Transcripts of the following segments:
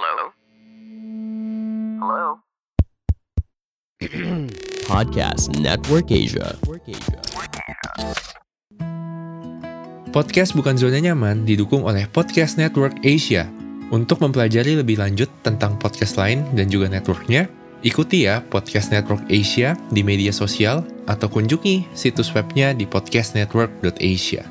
Hello? Hello? Podcast Network Asia. Podcast Bukan Zona Nyaman didukung oleh Podcast Network Asia. Untuk mempelajari lebih lanjut tentang podcast lain dan juga networknya, ikuti ya Podcast Network Asia di media sosial atau kunjungi situs webnya di podcastnetwork.asia.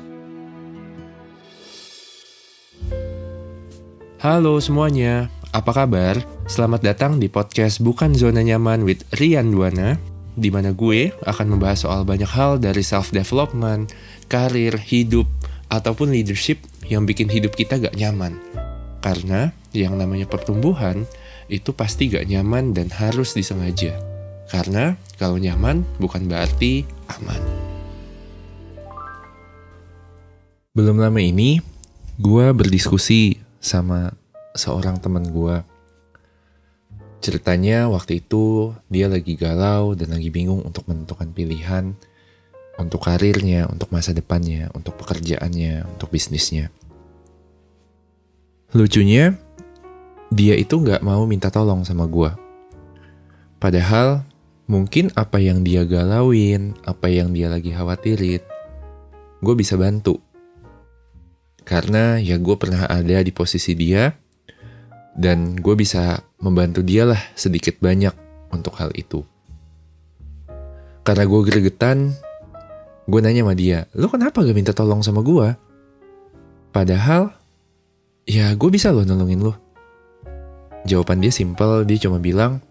Halo semuanya, apa kabar? Selamat datang di podcast Bukan Zona Nyaman with Rian Duana, di mana gue akan membahas soal banyak hal dari self-development, karir, hidup, ataupun leadership yang bikin hidup kita gak nyaman. Karena yang namanya pertumbuhan itu pasti gak nyaman dan harus disengaja. Karena kalau nyaman bukan berarti aman. Belum lama ini, gue berdiskusi sama seorang teman gue. Ceritanya waktu itu dia lagi galau dan lagi bingung untuk menentukan pilihan untuk karirnya, untuk masa depannya, untuk pekerjaannya, untuk bisnisnya. Lucunya, dia itu nggak mau minta tolong sama gue. Padahal, mungkin apa yang dia galauin, apa yang dia lagi khawatirin, gue bisa bantu. Karena ya gue pernah ada di posisi dia, dan gue bisa membantu dia lah sedikit banyak untuk hal itu. Karena gue gregetan, gue nanya sama dia, lo kenapa gak minta tolong sama gue? Padahal, ya gue bisa loh nolongin lo. Jawaban dia simple, dia cuma bilang,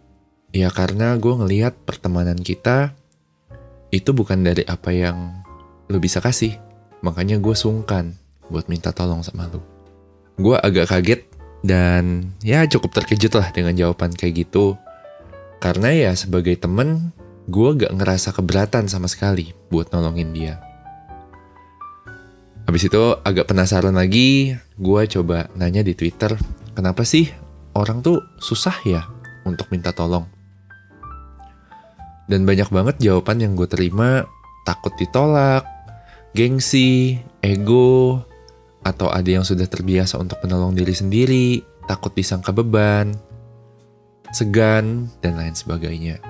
ya karena gue ngelihat pertemanan kita itu bukan dari apa yang lo bisa kasih. Makanya gue sungkan buat minta tolong sama lo. Gue agak kaget dan ya cukup terkejut lah dengan jawaban kayak gitu. Karena ya sebagai temen, gue gak ngerasa keberatan sama sekali buat nolongin dia. Habis itu agak penasaran lagi, gue coba nanya di Twitter, kenapa sih orang tuh susah ya untuk minta tolong? Dan banyak banget jawaban yang gue terima, takut ditolak, gengsi, ego, atau ada yang sudah terbiasa untuk menolong diri sendiri, takut disangka beban, segan, dan lain sebagainya.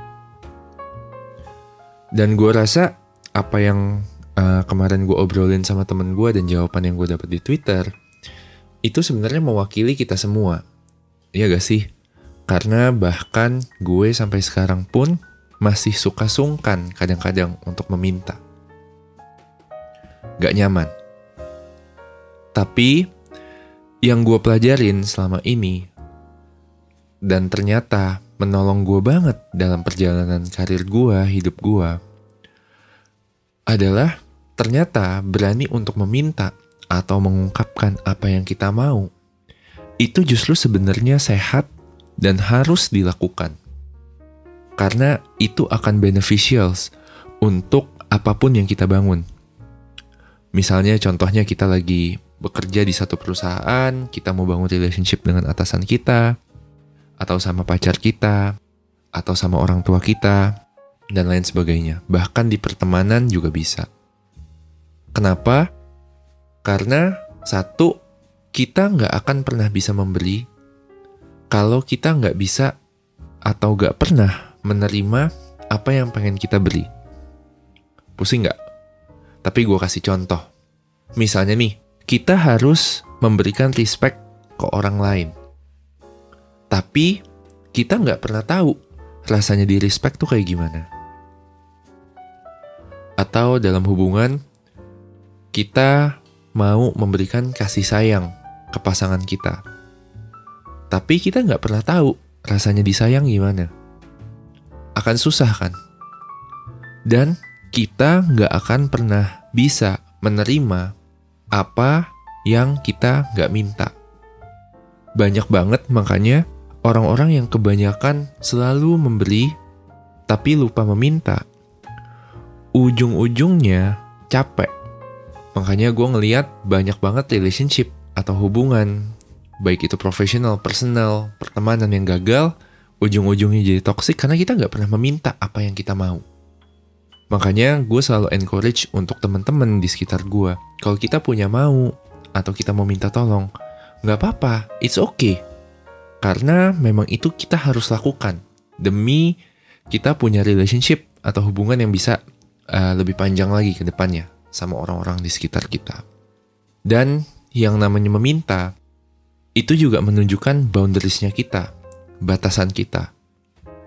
Dan gue rasa apa yang uh, kemarin gue obrolin sama temen gue dan jawaban yang gue dapat di Twitter, itu sebenarnya mewakili kita semua. Iya gak sih? Karena bahkan gue sampai sekarang pun masih suka sungkan kadang-kadang untuk meminta. Gak nyaman. Tapi yang gue pelajarin selama ini dan ternyata menolong gue banget dalam perjalanan karir gue, hidup gue adalah ternyata berani untuk meminta atau mengungkapkan apa yang kita mau itu justru sebenarnya sehat dan harus dilakukan. Karena itu akan beneficials untuk apa pun yang kita bangun. Misalnya contohnya kita lagi bekerja di satu perusahaan, kita mau bangun relationship dengan atasan kita, atau sama pacar kita, atau sama orang tua kita, dan lain sebagainya. Bahkan di pertemanan juga bisa. Kenapa? Karena satu, kita nggak akan pernah bisa memberi kalau kita nggak bisa atau nggak pernah menerima apa yang pengen kita beri. Pusing nggak? Tapi gue kasih contoh. Misalnya nih, kita harus memberikan respect ke orang lain. Tapi kita nggak pernah tahu rasanya di respect tuh kayak gimana. Atau dalam hubungan, kita mau memberikan kasih sayang ke pasangan kita. Tapi kita nggak pernah tahu rasanya disayang gimana. Akan susah kan? Dan kita nggak akan pernah bisa menerima apa yang kita nggak minta. Banyak banget makanya orang-orang yang kebanyakan selalu memberi tapi lupa meminta, ujung-ujungnya capek. Makanya gue ngeliat banyak banget relationship atau hubungan, baik itu profesional, personal, pertemanan yang gagal, ujung-ujungnya jadi toxic karena kita nggak pernah meminta apa yang kita mau. Makanya gue selalu encourage untuk teman-teman di sekitar gue, kalau kita punya mau atau kita mau minta tolong, nggak apa-apa, it's okay Karena memang itu kita harus lakukan demi kita punya relationship atau hubungan yang bisa uh, lebih panjang lagi ke depannya sama orang-orang di sekitar kita. Dan yang namanya meminta itu juga menunjukkan boundariesnya kita, batasan kita.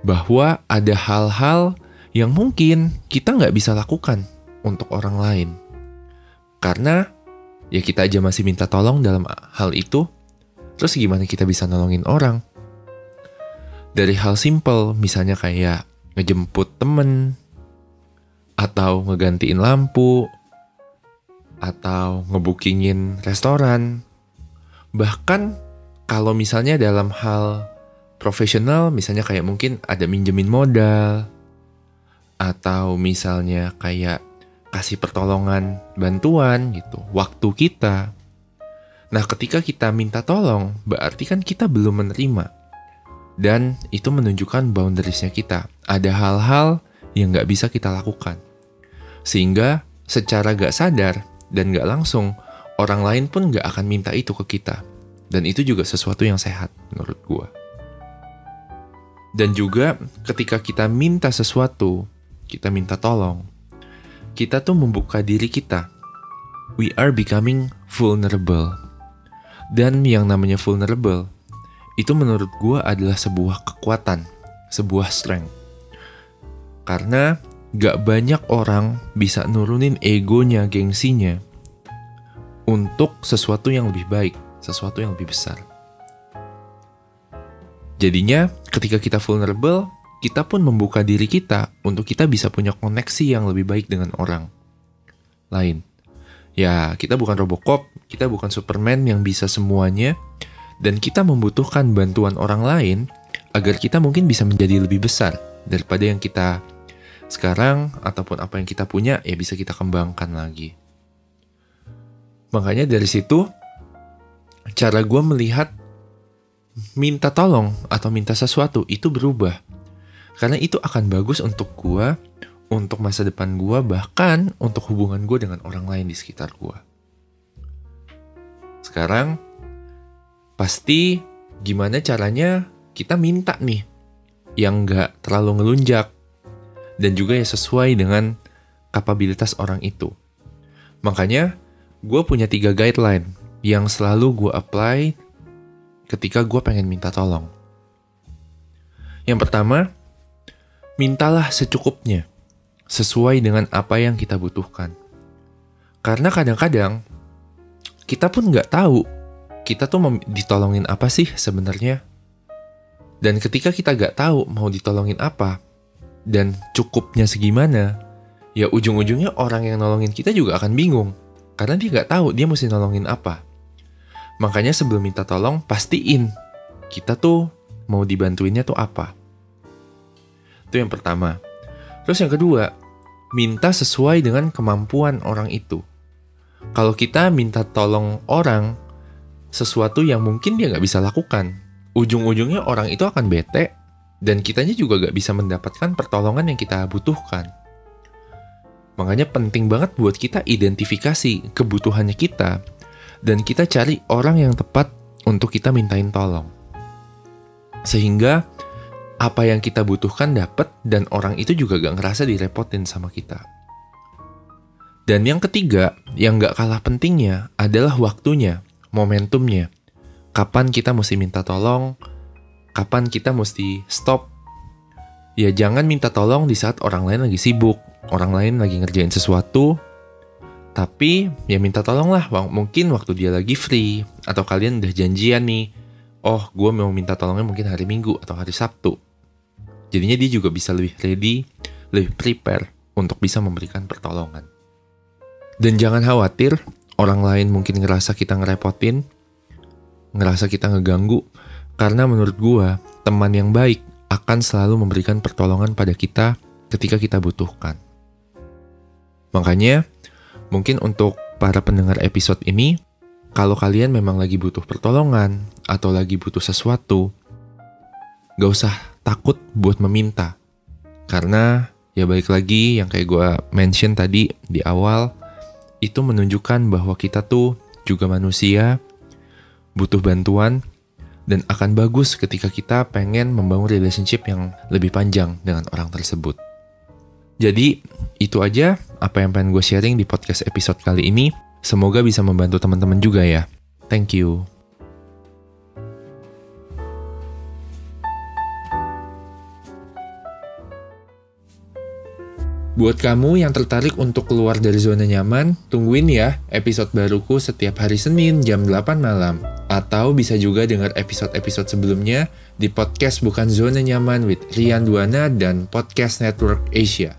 Bahwa ada hal-hal yang mungkin kita nggak bisa lakukan untuk orang lain. Karena ya kita aja masih minta tolong dalam hal itu, terus gimana kita bisa nolongin orang? Dari hal simple, misalnya kayak ngejemput temen, atau ngegantiin lampu, atau ngebookingin restoran. Bahkan kalau misalnya dalam hal profesional, misalnya kayak mungkin ada minjemin modal, atau misalnya kayak kasih pertolongan bantuan gitu, waktu kita. Nah, ketika kita minta tolong, berarti kan kita belum menerima. Dan itu menunjukkan boundariesnya kita. Ada hal-hal yang nggak bisa kita lakukan. Sehingga secara gak sadar dan gak langsung, orang lain pun gak akan minta itu ke kita. Dan itu juga sesuatu yang sehat menurut gue. Dan juga ketika kita minta sesuatu, kita minta tolong, kita tuh membuka diri kita. We are becoming vulnerable. Dan yang namanya vulnerable, itu menurut gue adalah sebuah kekuatan, sebuah strength. Karena gak banyak orang bisa nurunin egonya, gengsinya, untuk sesuatu yang lebih baik, sesuatu yang lebih besar. Jadinya, ketika kita vulnerable, kita pun membuka diri kita untuk kita bisa punya koneksi yang lebih baik dengan orang lain. Ya, kita bukan Robocop, kita bukan Superman yang bisa semuanya, dan kita membutuhkan bantuan orang lain agar kita mungkin bisa menjadi lebih besar daripada yang kita sekarang ataupun apa yang kita punya ya bisa kita kembangkan lagi. Makanya dari situ cara gue melihat minta tolong atau minta sesuatu itu berubah karena itu akan bagus untuk gue, untuk masa depan gue, bahkan untuk hubungan gue dengan orang lain di sekitar gue. Sekarang, pasti gimana caranya kita minta nih yang gak terlalu ngelunjak dan juga ya sesuai dengan kapabilitas orang itu. Makanya, gue punya tiga guideline yang selalu gue apply ketika gue pengen minta tolong. Yang pertama, mintalah secukupnya, sesuai dengan apa yang kita butuhkan. Karena kadang-kadang kita pun nggak tahu kita tuh ditolongin apa sih sebenarnya. Dan ketika kita nggak tahu mau ditolongin apa dan cukupnya segimana, ya ujung-ujungnya orang yang nolongin kita juga akan bingung karena dia nggak tahu dia mesti nolongin apa. Makanya sebelum minta tolong pastiin kita tuh mau dibantuinnya tuh apa. Itu yang pertama. Terus yang kedua, minta sesuai dengan kemampuan orang itu. Kalau kita minta tolong orang sesuatu yang mungkin dia nggak bisa lakukan, ujung-ujungnya orang itu akan bete dan kitanya juga nggak bisa mendapatkan pertolongan yang kita butuhkan. Makanya penting banget buat kita identifikasi kebutuhannya kita dan kita cari orang yang tepat untuk kita mintain tolong. Sehingga apa yang kita butuhkan dapat dan orang itu juga gak ngerasa direpotin sama kita. Dan yang ketiga, yang gak kalah pentingnya adalah waktunya, momentumnya. Kapan kita mesti minta tolong, kapan kita mesti stop. Ya jangan minta tolong di saat orang lain lagi sibuk, orang lain lagi ngerjain sesuatu, tapi ya minta tolong lah, mungkin waktu dia lagi free, atau kalian udah janjian nih, oh gue mau minta tolongnya mungkin hari Minggu atau hari Sabtu. Jadinya dia juga bisa lebih ready, lebih prepare untuk bisa memberikan pertolongan. Dan jangan khawatir, orang lain mungkin ngerasa kita ngerepotin, ngerasa kita ngeganggu, karena menurut gua, teman yang baik akan selalu memberikan pertolongan pada kita ketika kita butuhkan. Makanya, mungkin untuk para pendengar episode ini, kalau kalian memang lagi butuh pertolongan atau lagi butuh sesuatu, gak usah takut buat meminta. Karena ya balik lagi yang kayak gue mention tadi di awal, itu menunjukkan bahwa kita tuh juga manusia, butuh bantuan, dan akan bagus ketika kita pengen membangun relationship yang lebih panjang dengan orang tersebut. Jadi, itu aja apa yang pengen gue sharing di podcast episode kali ini. Semoga bisa membantu teman-teman juga ya. Thank you. Buat kamu yang tertarik untuk keluar dari zona nyaman, tungguin ya episode baruku setiap hari Senin jam 8 malam. Atau bisa juga dengar episode-episode sebelumnya di podcast Bukan Zona Nyaman with Rian Duana dan Podcast Network Asia.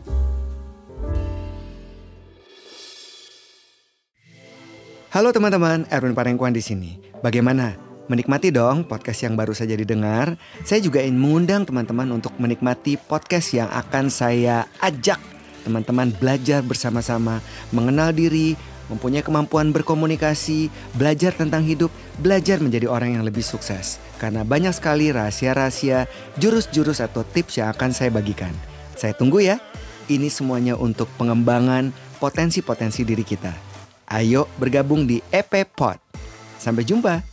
Halo teman-teman, Erwin Parengkuan di sini. Bagaimana? Menikmati dong podcast yang baru saja didengar. Saya juga ingin mengundang teman-teman untuk menikmati podcast yang akan saya ajak teman-teman belajar bersama-sama, mengenal diri, mempunyai kemampuan berkomunikasi, belajar tentang hidup, belajar menjadi orang yang lebih sukses. Karena banyak sekali rahasia-rahasia, jurus-jurus atau tips yang akan saya bagikan. Saya tunggu ya. Ini semuanya untuk pengembangan potensi-potensi diri kita. Ayo bergabung di EP Pod. Sampai jumpa.